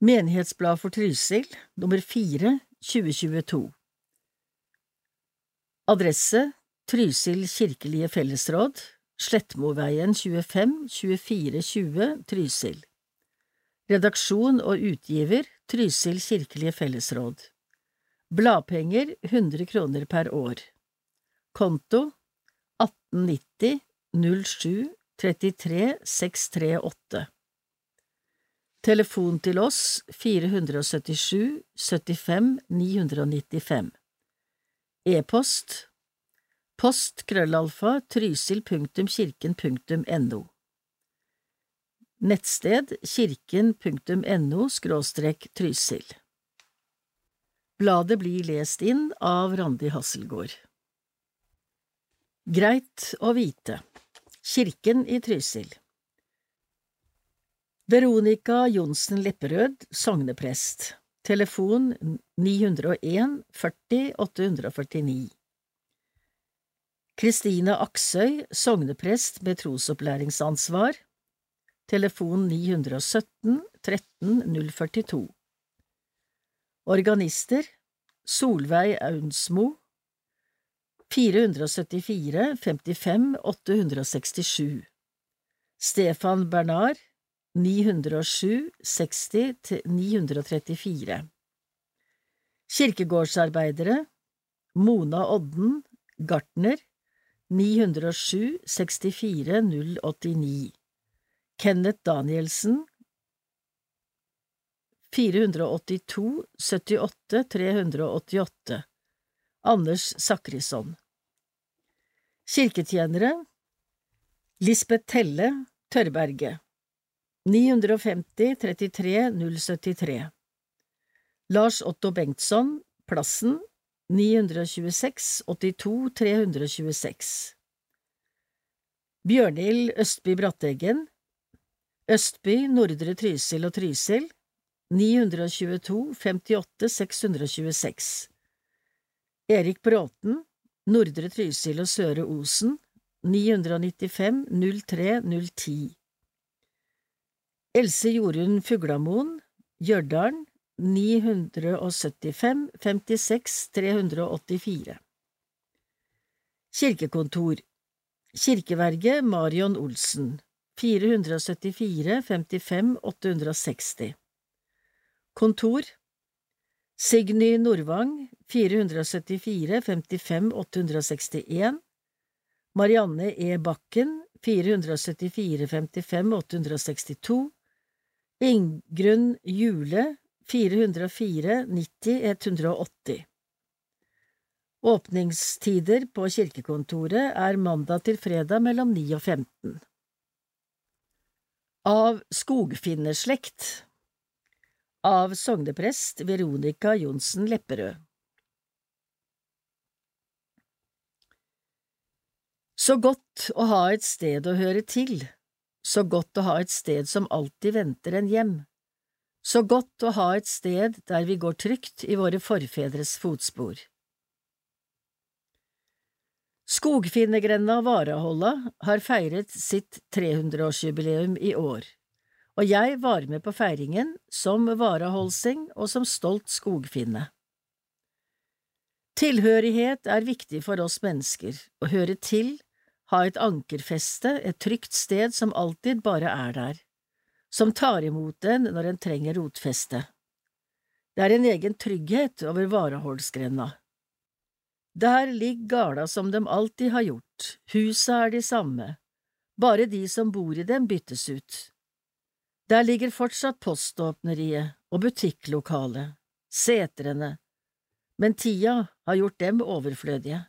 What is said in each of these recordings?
Menighetsblad for Trysil, nummer 4, 2022 Adresse Trysil kirkelige fellesråd, Slettmoveien 25 2420 Trysil. Redaksjon og utgiver Trysil kirkelige fellesråd. Bladpenger 100 kroner per år. Konto 1890 07 33 638 Telefon til oss 477 75 995 E-post Post krøllalfa trysil.kirken.no Nettsted kirken.no skråstrek trysil. Bladet blir lest inn av Randi Hasselgaard. Greit å vite. Kirken i Trysil Veronica Johnsen Lepperød, sogneprest. Telefon 901 40 849 Kristine Aksøy, sogneprest med trosopplæringsansvar. Telefon 917 13 042 Organister Solveig Aunsmo. 474 55 867 Stefan Bernard 907 60 934 Kirkegårdsarbeidere Mona Odden Gartner 907 64 089 Kenneth Danielsen 482 78 388 Anders Sakrisson Kirketjenere Lisbeth Telle Tørrberget 950 33 073 Lars Otto Bengtsson Plassen 926 82 326 Bjørnhild Østby Bratteggen Østby, Nordre Trysil og Trysil 922 58 626 Erik Bråten Nordre Trysil og Søre Osen 995 03 010 Else Jorunn Fuglamoen Gjørdalen 975 56 384 Kirkekontor. Kirkeverget Marion Olsen. 474 55 860 Kontor. Signy Nordvang 474 55 861 Marianne E. Bakken 474 55 862 Ingrunn Jule 404 90 180 Åpningstider på kirkekontoret er mandag til fredag mellom 9 og 15. Av skogfinnerslekt. Av sogneprest Veronica Johnsen Lepperød. Så godt å ha et sted å høre til, så godt å ha et sted som alltid venter en hjem, så godt å ha et sted der vi går trygt i våre forfedres fotspor. Skogfinnergrenda Varaholla har feiret sitt 300-årsjubileum i år, og jeg var med på feiringen som varaholsing og som stolt skogfinne. Tilhørighet er viktig for oss mennesker, å høre til, ha et ankerfeste, et trygt sted som alltid bare er der, som tar imot en når en trenger rotfeste. Det er en egen trygghet over Varaholsgrenda. Der ligger garda som de alltid har gjort, husa er de samme, bare de som bor i dem byttes ut. Der ligger fortsatt poståpneriet og butikklokalet, setrene, men tida har gjort dem overflødige.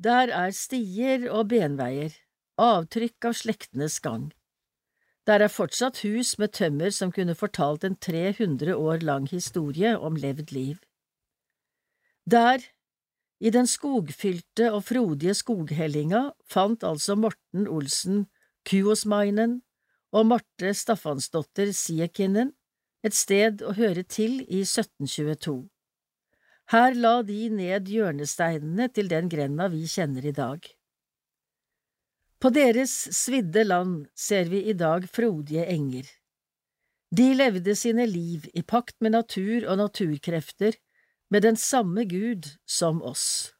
Der er stier og benveier, avtrykk av slektenes gang. Der er fortsatt hus med tømmer som kunne fortalt en 300 år lang historie om levd liv. Der, i den skogfylte og frodige skoghellinga, fant altså Morten Olsen Kuosmainen og Marte Staffansdotter Siekinen et sted å høre til i 1722. Her la de ned hjørnesteinene til den grenda vi kjenner i dag. På deres svidde land ser vi i dag frodige enger. De levde sine liv i pakt med natur og naturkrefter, med den samme Gud som oss.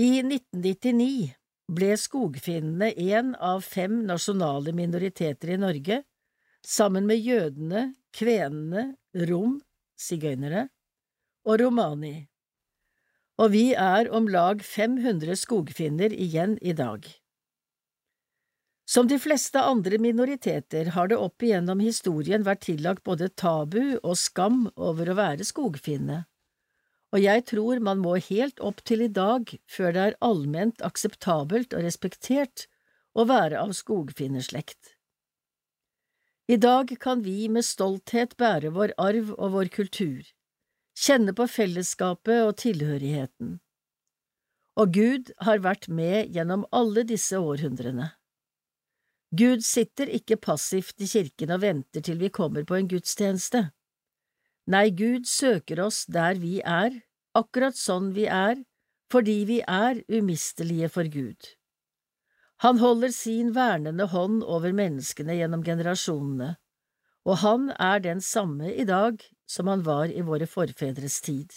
I 1999 ble skogfinnene en av fem nasjonale minoriteter i Norge, sammen med jødene, kvenene, rom, sigøynere, og romani, og vi er om lag 500 skogfinner igjen i dag. Som de fleste andre minoriteter har det opp igjennom historien vært tillagt både tabu og skam over å være skogfinne, og jeg tror man må helt opp til i dag før det er allment akseptabelt og respektert å være av skogfinnerslekt. I dag kan vi med stolthet bære vår arv og vår kultur, kjenne på fellesskapet og tilhørigheten. Og Gud har vært med gjennom alle disse århundrene. Gud sitter ikke passivt i kirken og venter til vi kommer på en gudstjeneste. Nei, Gud søker oss der vi er, akkurat sånn vi er, fordi vi er umistelige for Gud. Han holder sin vernende hånd over menneskene gjennom generasjonene, og han er den samme i dag som han var i våre forfedres tid.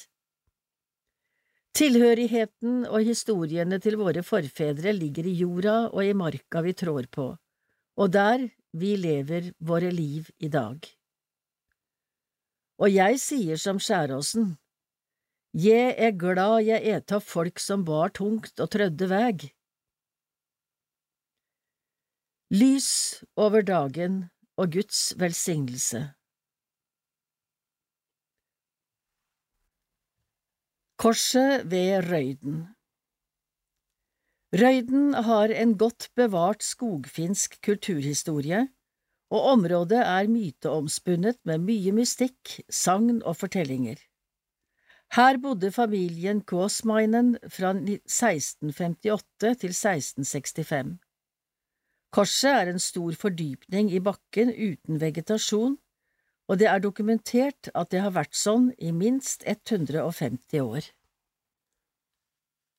Tilhørigheten og historiene til våre forfedre ligger i jorda og i marka vi trår på, og der vi lever våre liv i dag. Og jeg sier som Skjæråsen, Jeg er glad jeg eta folk som bar tungt og trødde veg. Lys over dagen og Guds velsignelse. Korset ved Røyden Røyden har en godt bevart skogfinsk kulturhistorie, og området er myteomspunnet med mye mystikk, sagn og fortellinger. Her bodde familien Kåsmainen fra 1658 til 1665. Korset er en stor fordypning i bakken uten vegetasjon, og det er dokumentert at det har vært sånn i minst 150 år.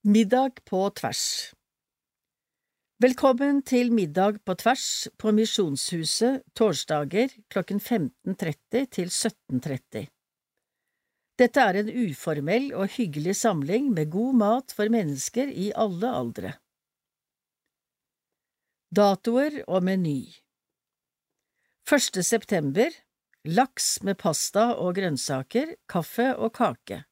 Middag på tvers Velkommen til middag på tvers på Misjonshuset torsdager klokken 15.30 til 17.30. Dette er en uformell og hyggelig samling med god mat for mennesker i alle aldre. Datoer og meny 1. september Laks med pasta og grønnsaker, kaffe og kake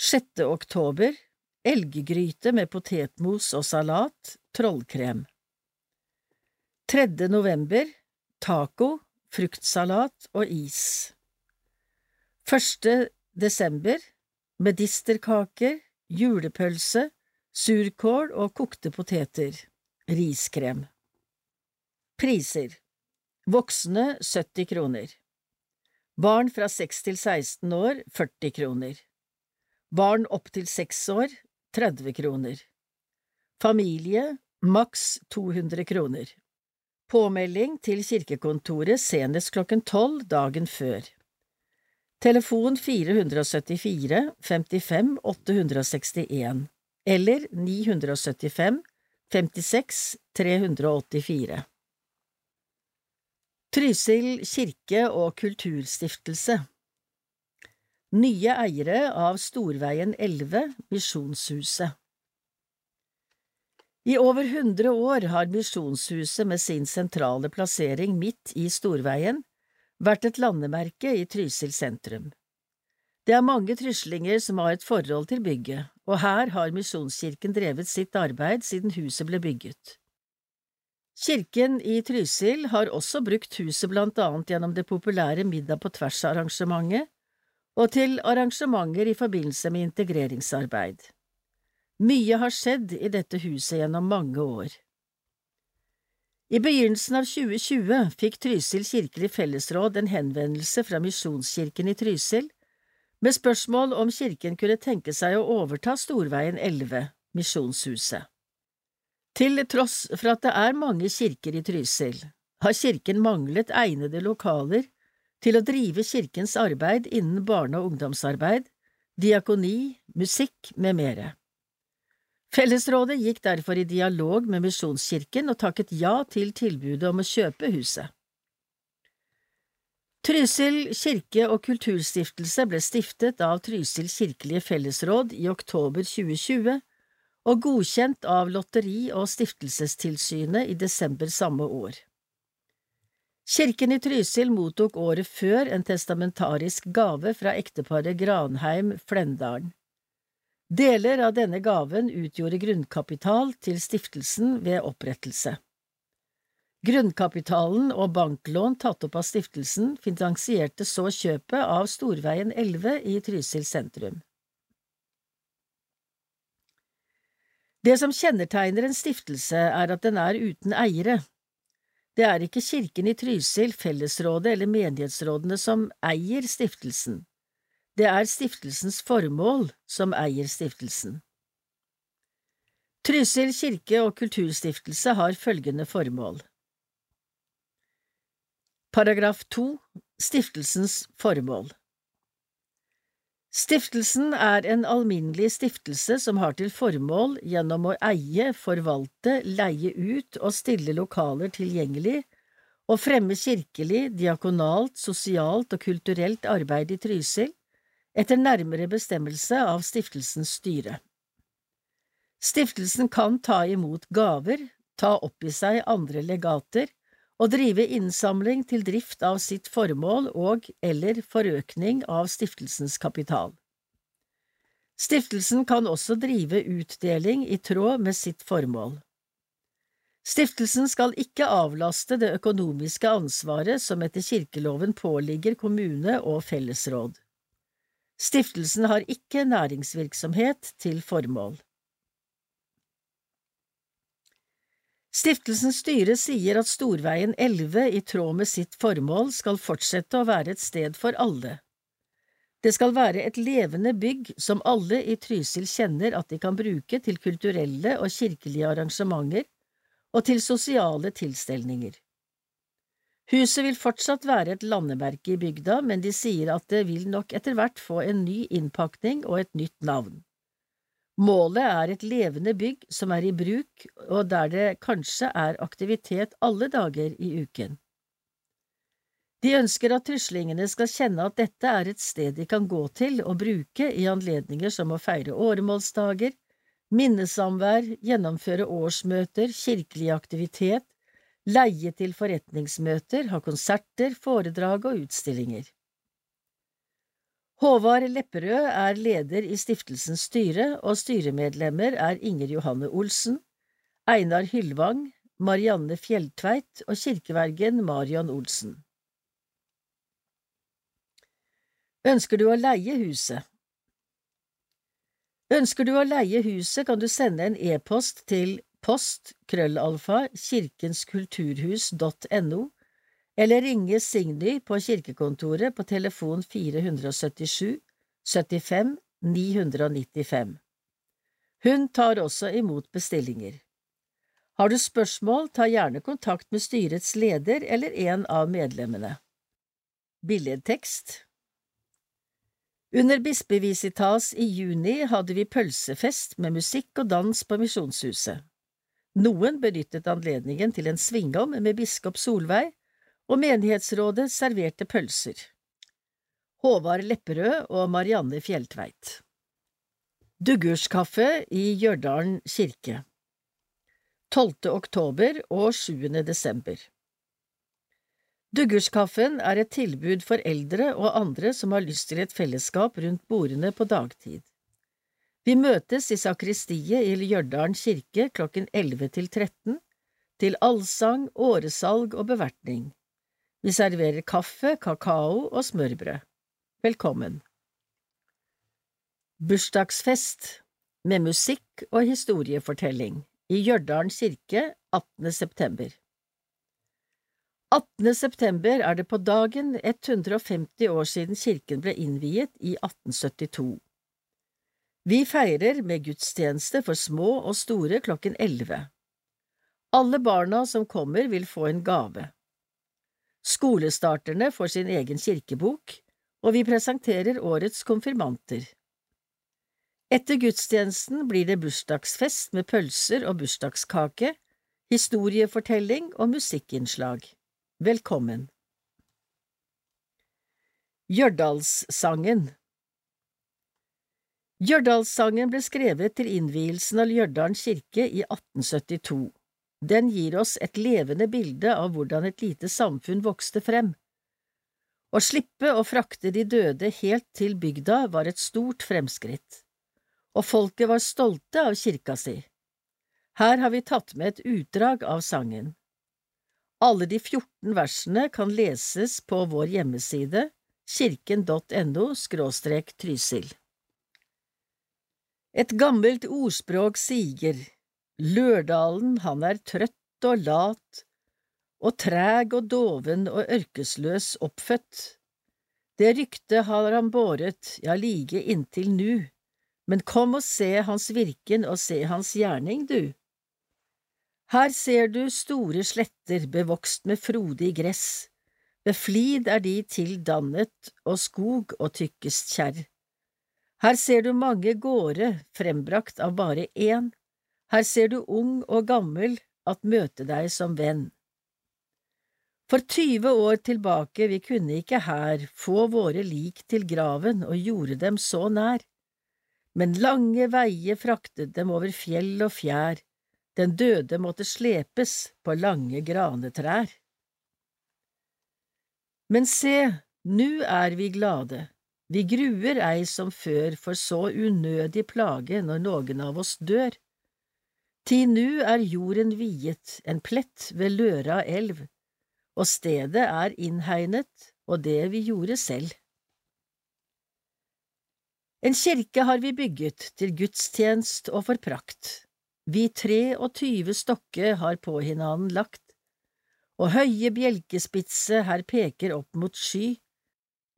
6. oktober Elggryte med potetmos og salat, trollkrem 3. november Taco, fruktsalat og is 1. desember Medisterkaker, julepølse, surkål og kokte poteter Riskrem Priser Voksne 70 kroner. Barn fra 6 til 16 år 40 kroner. Barn opp til 6 år 30 kroner. Familie maks 200 kroner. Påmelding til kirkekontoret senest klokken tolv dagen før. Telefon 474 55 861 eller 975 56 384 Trysil kirke og kulturstiftelse Nye eiere av Storveien 11, Misjonshuset I over hundre år har Misjonshuset med sin sentrale plassering midt i Storveien vært et landemerke i Trysil sentrum. Det er mange tryslinger som har et forhold til bygget, og her har Misjonskirken drevet sitt arbeid siden huset ble bygget. Kirken i Trysil har også brukt huset blant annet gjennom det populære Middag på tvers-arrangementet og til arrangementer i forbindelse med integreringsarbeid. Mye har skjedd i dette huset gjennom mange år. I begynnelsen av 2020 fikk Trysil kirkelig fellesråd en henvendelse fra Misjonskirken i Trysil med spørsmål om kirken kunne tenke seg å overta Storveien 11, Misjonshuset. Til tross for at det er mange kirker i Trysil, har kirken manglet egnede lokaler til å drive kirkens arbeid innen barne- og ungdomsarbeid, diakoni, musikk med mere. Fellesrådet gikk derfor i dialog med Misjonskirken og takket ja til tilbudet om å kjøpe huset. Trysil kirke- og kulturstiftelse ble stiftet av Trysil kirkelige fellesråd i oktober 2020 og godkjent av Lotteri- og stiftelsestilsynet i desember samme år. Kirken i Trysil mottok året før en testamentarisk gave fra ekteparet Granheim Flendalen. Deler av denne gaven utgjorde grunnkapital til stiftelsen ved opprettelse. Grunnkapitalen og banklån tatt opp av stiftelsen finansierte så kjøpet av Storveien 11 i Trysil sentrum. Det som kjennetegner en stiftelse, er at den er uten eiere. Det er ikke kirken i Trysil, fellesrådet eller menighetsrådene som eier stiftelsen. Det er stiftelsens formål som eier stiftelsen. Trysil kirke- og kulturstiftelse har følgende formål. Paragraf 2 Stiftelsens formål Stiftelsen er en alminnelig stiftelse som har til formål gjennom å eie, forvalte, leie ut og stille lokaler tilgjengelig å fremme kirkelig, diakonalt, sosialt og kulturelt arbeid i Trysil, etter nærmere bestemmelse av stiftelsens styre. Stiftelsen kan ta imot gaver, ta opp i seg andre legater og drive innsamling til drift av sitt formål og eller forøkning av stiftelsens kapital. Stiftelsen kan også drive utdeling i tråd med sitt formål. Stiftelsen skal ikke avlaste det økonomiske ansvaret som etter kirkeloven påligger kommune og fellesråd. Stiftelsen har ikke næringsvirksomhet til formål. Stiftelsens styre sier at Storveien 11 i tråd med sitt formål skal fortsette å være et sted for alle. Det skal være et levende bygg som alle i Trysil kjenner at de kan bruke til kulturelle og kirkelige arrangementer og til sosiale tilstelninger. Huset vil fortsatt være et landemerke i bygda, men de sier at det vil nok etter hvert få en ny innpakning og et nytt navn. Målet er et levende bygg som er i bruk, og der det kanskje er aktivitet alle dager i uken. De ønsker at truslingene skal kjenne at dette er et sted de kan gå til og bruke i anledninger som å feire åremålsdager, minnesamvær, gjennomføre årsmøter, kirkelig aktivitet, leie til forretningsmøter, ha konserter, foredrag og utstillinger. Håvard Lepperød er leder i stiftelsens styre, og styremedlemmer er Inger Johanne Olsen, Einar Hyllvang, Marianne Fjelltveit og kirkevergen Marion Olsen. Ønsker du å leie huset? Ønsker du å leie huset, kan du sende en e-post til post krøllalfa kirkenskulturhus.no, eller ringe Signy på kirkekontoret på telefon 477 75 995. Hun tar også imot bestillinger. Har du spørsmål, ta gjerne kontakt med styrets leder eller en av medlemmene. Billedtekst Under bispevisitas i juni hadde vi pølsefest med musikk og dans på Misjonshuset. Noen benyttet anledningen til en svingom med biskop Solveig, og menighetsrådet serverte pølser. Håvard Lepperød og Marianne Fjelltveit. Duggurskaffe i Gjørdalen kirke 12. oktober og 7. desember Duggurskaffen er et tilbud for eldre og andre som har lyst til et fellesskap rundt bordene på dagtid. Vi møtes i sakristiet i Hjørdalen kirke klokken 11 til 13 til allsang, åresalg og bevertning. Vi serverer kaffe, kakao og smørbrød. Velkommen. Bursdagsfest med musikk og historiefortelling i Ljørdalen kirke 18. september. 18. september er det på dagen 150 år siden kirken ble innviet i 1872. Vi feirer med gudstjeneste for små og store klokken elleve. Alle barna som kommer vil få en gave. Skolestarterne får sin egen kirkebok, og vi presenterer årets konfirmanter. Etter gudstjenesten blir det bursdagsfest med pølser og bursdagskake, historiefortelling og musikkinnslag. Velkommen. Hjørdalssangen Hjørdalssangen ble skrevet til innvielsen av Ljørdalen kirke i 1872. Den gir oss et levende bilde av hvordan et lite samfunn vokste frem. Å slippe å frakte de døde helt til bygda var et stort fremskritt, og folket var stolte av kirka si. Her har vi tatt med et utdrag av sangen. Alle de 14 versene kan leses på vår hjemmeside kirken.no – Trysil. Et gammelt ordspråk sier, Lørdalen han er trøtt og lat, og treg og doven og ørkesløs oppfødt. Det ryktet har han båret, ja, like inntil nu, men kom og se hans virken og se hans gjerning, du. Her ser du store sletter bevokst med frodig gress, ved flid er de til dannet og skog og tykkest kjerr. Her ser du mange gårder frembrakt av bare én, her ser du ung og gammel at møte deg som venn. For tyve år tilbake vi kunne ikke her få våre lik til graven og gjorde dem så nær, men lange veier fraktet dem over fjell og fjær, den døde måtte slepes på lange granetrær. Men se, nu er vi glade, vi gruer ei som før for så unødig plage når noen av oss dør. Ti nu er jorden viet, en plett ved Løra elv, og stedet er innhegnet, og det vi gjorde selv. En kirke har vi bygget til gudstjenest og for prakt, vi tre og tyve stokke har på hinanden lagt, og høye bjelkespitse her peker opp mot sky.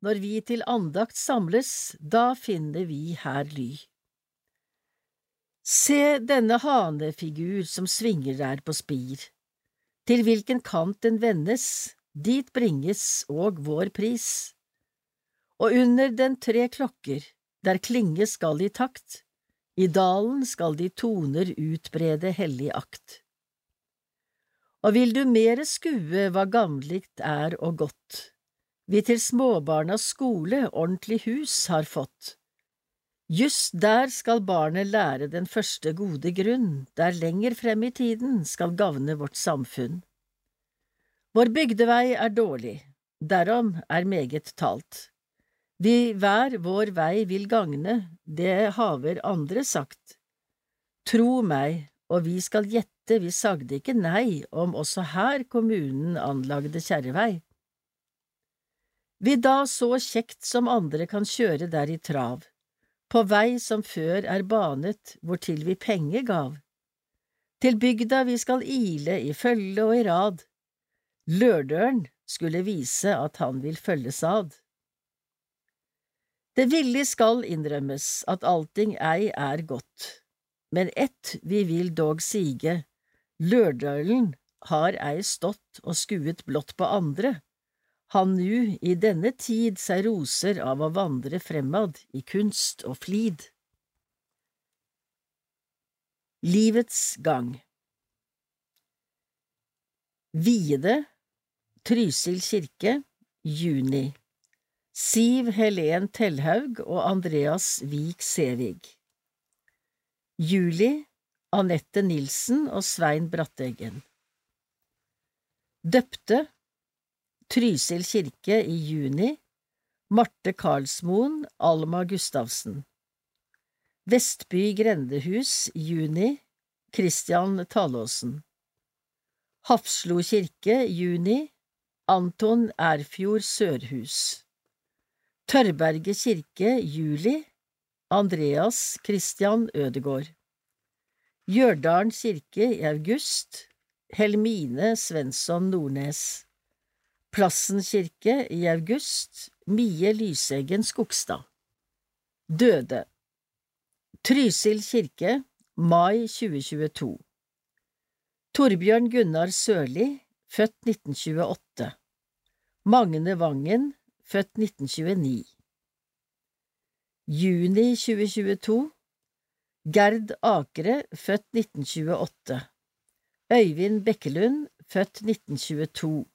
Når vi til andakt samles, da finner vi her ly. Se denne hanefigur som svinger der på spir. Til hvilken kant den vendes, dit bringes og vår pris. Og under den tre klokker, der klinge skal i takt, i dalen skal de toner utbrede hellig akt. Og vil du mere skue hva gamlikt er og godt, vi til småbarnas skole ordentlig hus har fått. Just der skal barnet lære den første gode grunn, der lenger frem i tiden skal gagne vårt samfunn. Vår bygdevei er dårlig, derom er meget talt. Vi hver vår vei vil gagne, det haver andre sagt. Tro meg, og vi skal gjette, vi sagde ikke nei om også her kommunen anlagde kjerrevei. Vi da så kjekt som andre kan kjøre der i trav, på vei som før er banet, hvortil vi penger gav. Til bygda vi skal ile i følge og i rad, Lørdøren skulle vise at han vil følges ad. Det villig skal innrømmes at allting ei er godt, men ett vi vil dog sige, Lørdølen har ei stått og skuet blått på andre, han nu i denne tid seg roser av å vandre fremad i kunst og flid. Livets gang. Viede, Trysil kirke, juni. Siv Helen Tellhaug og Andreas Vik Sevig Juli Anette Nilsen og Svein Bratteggen. Døpte Trysil kirke i juni. Marte Karlsmoen, Alma Gustavsen. Vestby grendehus, juni. Christian Talåsen Hafslo kirke, juni. Anton Erfjord Sørhus. Tørberget kirke, juli. Andreas Christian Ødegård Hjørdalen kirke i august. Helmine Svensson Nordnes Plassen kirke i august. Mie Lyseggen Skogstad. Døde. Trysil kirke mai 2022 Torbjørn Gunnar Sørli, født 1928 Magne Vangen, født 1929 Juni 2022 Gerd Akre, født 1928 Øyvind Bekkelund, født 1922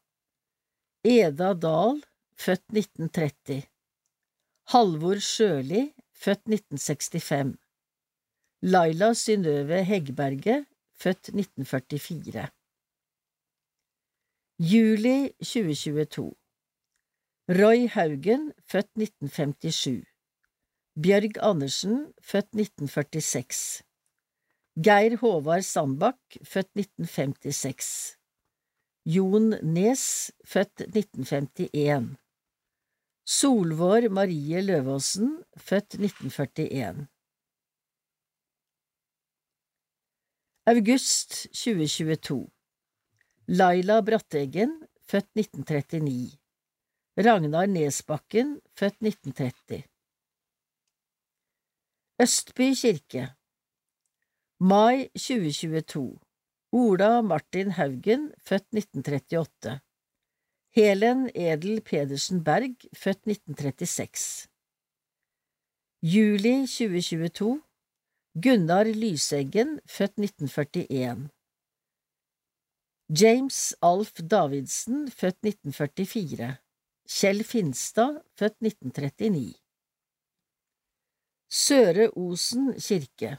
Eda Dahl, født 1930 Halvor Sjøli, født 1965 Laila Synnøve Heggberget, født 1944 Juli 2022 Roy Haugen, født 1957 Bjørg Andersen, født 1946 Geir Håvard Sandbakk, født 1956 Jon Nes, født 1951 Solvår Marie Løvaasen, født 1941 August 2022 Laila Bratteggen, født 1939 Ragnar Nesbakken, født 1930 Østby kirke. Mai 2022 Ola Martin Haugen, født 1938 Helen Edel Pedersen Berg, født 1936 Juli 2022 Gunnar Lyseggen, født 1941 James Alf Davidsen, født 1944 Kjell Finstad, født 1939 Søre Osen kirke.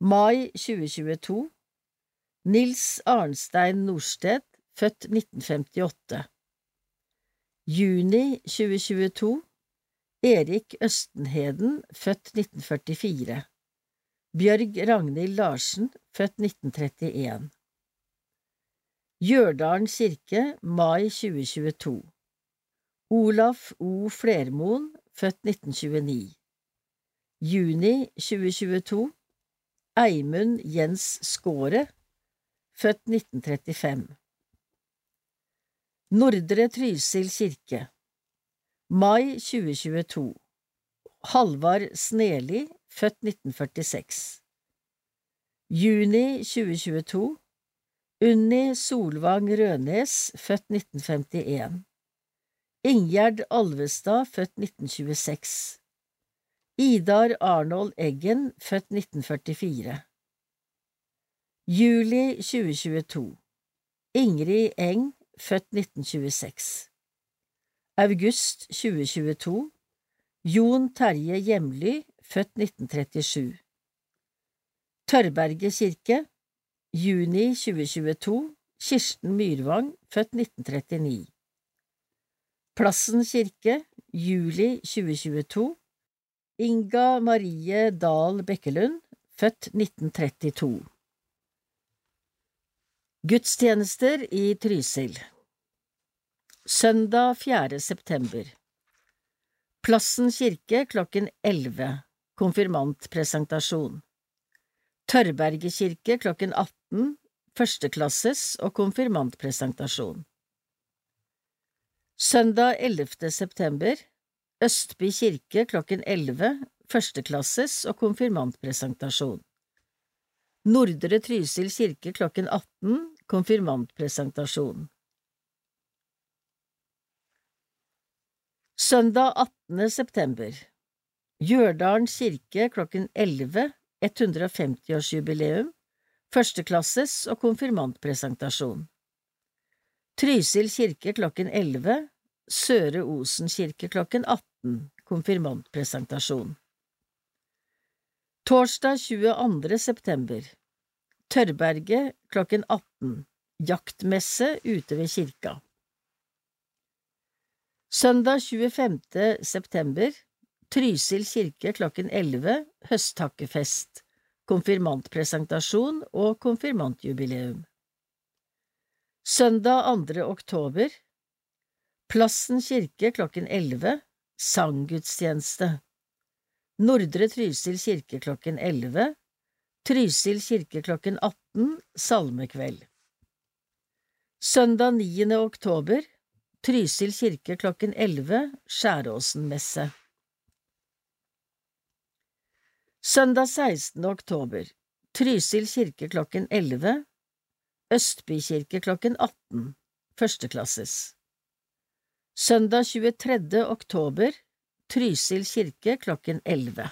Mai 2022 Nils Arnstein Norsted, født 1958 Juni 2022 Erik Østenheden, født 1944 Bjørg Ragnhild Larsen, født 1931 Gjørdalen kirke, mai 2022 Olaf O. Flermoen, født 1929 Juni 2022 Eimund Jens Skåre, født 1935 Nordre Trysil kirke. Mai 2022 Halvard Sneli, født 1946 Juni 2022 Unni Solvang Rønes, født 1951 Ingjerd Alvestad, født 1926 Idar Arnold Eggen, født 1944 Juli 2022 Ingrid Eng, født 1926 August 2022 Jon Terje Hjemly, født 1937 Tørberget kirke. Juni 2022 Kirsten Myrvang, født 1939 Plassen kirke. Juli 2022 Inga Marie Dahl Bekkelund, født 1932 Gudstjenester i Trysil. Søndag 4. september. Plassen kirke klokken 11 Konfirmantpresentasjon. Tørrberget kirke klokken 18 Førsteklasses og konfirmantpresentasjon. Søndag 11. september. Østby kirke klokken 11 Førsteklasses og konfirmantpresentasjon Nordre Trysil kirke klokken 18 Konfirmantpresentasjon. Søndag 18. september. Gjørdalen kirke klokken 11 150-årsjubileum Førsteklasses og konfirmantpresentasjon. Trysil kirke klokken 11 Søre Osen kirke klokken 18 Konfirmantpresentasjon Torsdag 22. september. Tørrberget klokken 18 Jaktmesse ute ved kirka. Søndag 25. september. Trysil kirke klokken 11 Høsttakkefest. Konfirmantpresentasjon og konfirmantjubileum. Søndag 2. oktober. Plassen kirke klokken 11 Sanggudstjeneste Nordre Trysil kirke klokken 11, Trysil kirke klokken 18, salmekveld. Søndag 9. oktober, Trysil kirke klokken 11, Skjæråsenmesse. Søndag 16. oktober, Trysil kirke klokken 11, Østby kirke klokken 18, førsteklasses. Søndag 23. oktober, Trysil kirke klokken 11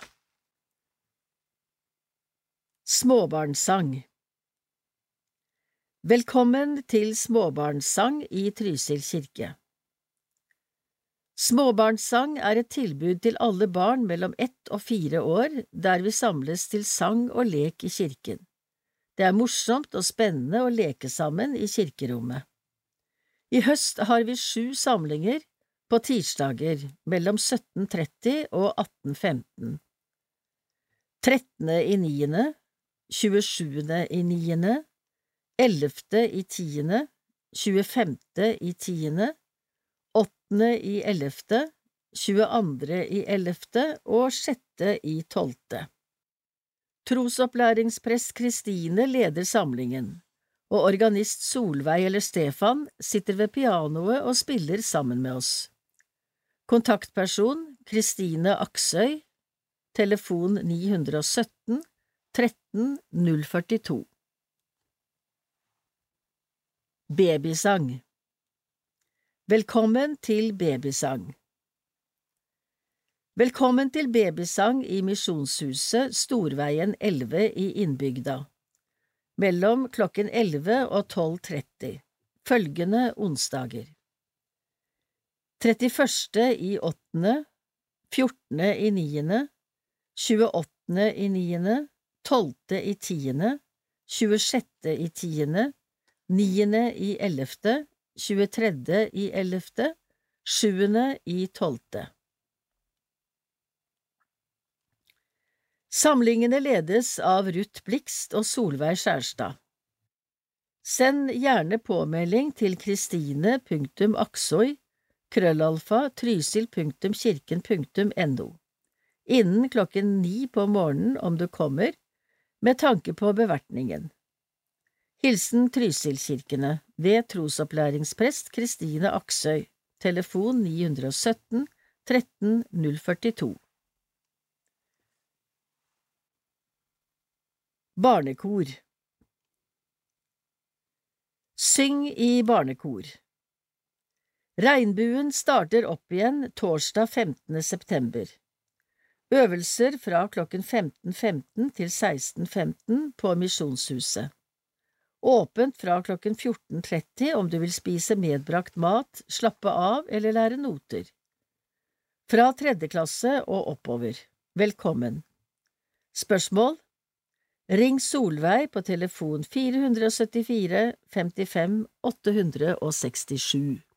Småbarnssang Velkommen til småbarnssang i Trysil kirke. Småbarnssang er et tilbud til alle barn mellom ett og fire år, der vi samles til sang og lek i kirken. Det er morsomt og spennende å leke sammen i kirkerommet. I høst har vi sju samlinger på tirsdager mellom 17.30 og 18.15. 13. i niende, 27. i niende, 11. i tiende, 25. i tiende, 8. i ellevte, 22. i ellevte og 6. i tolvte. Trosopplæringsprest Kristine leder samlingen, og organist Solveig eller Stefan sitter ved pianoet og spiller sammen med oss. Kontaktperson Kristine Aksøy. Telefon 917 13 042 Babysang. Velkommen til babysang. Velkommen til babysang i Misjonshuset Storveien 11 i Innbygda, mellom klokken 11 og 12.30, følgende onsdager. 31. i åttende, 14. i niende, 28. i niende, 12. i tiende, 26. i tiende, 9. i ellevte, 23. i ellevte, 7. i tolvte. Samlingene ledes av Ruth Blikst og Solveig Skjærstad. Send gjerne påmelding til kristine.aksoi krøllalfa trysil.kirken.no innen klokken ni på morgenen om du kommer, med tanke på bevertningen. Hilsen Trysilkirkene ved trosopplæringsprest Kristine Aksøy, telefon 917 13 042. Barnekor Syng i barnekor Regnbuen starter opp igjen torsdag 15. september. Øvelser fra klokken 15.15 til 16.15 på Misjonshuset. Åpent fra klokken 14.30 om du vil spise medbrakt mat, slappe av eller lære noter. Fra tredje klasse og oppover. Velkommen. Spørsmål? Ring Solveig på telefon 474 55 867.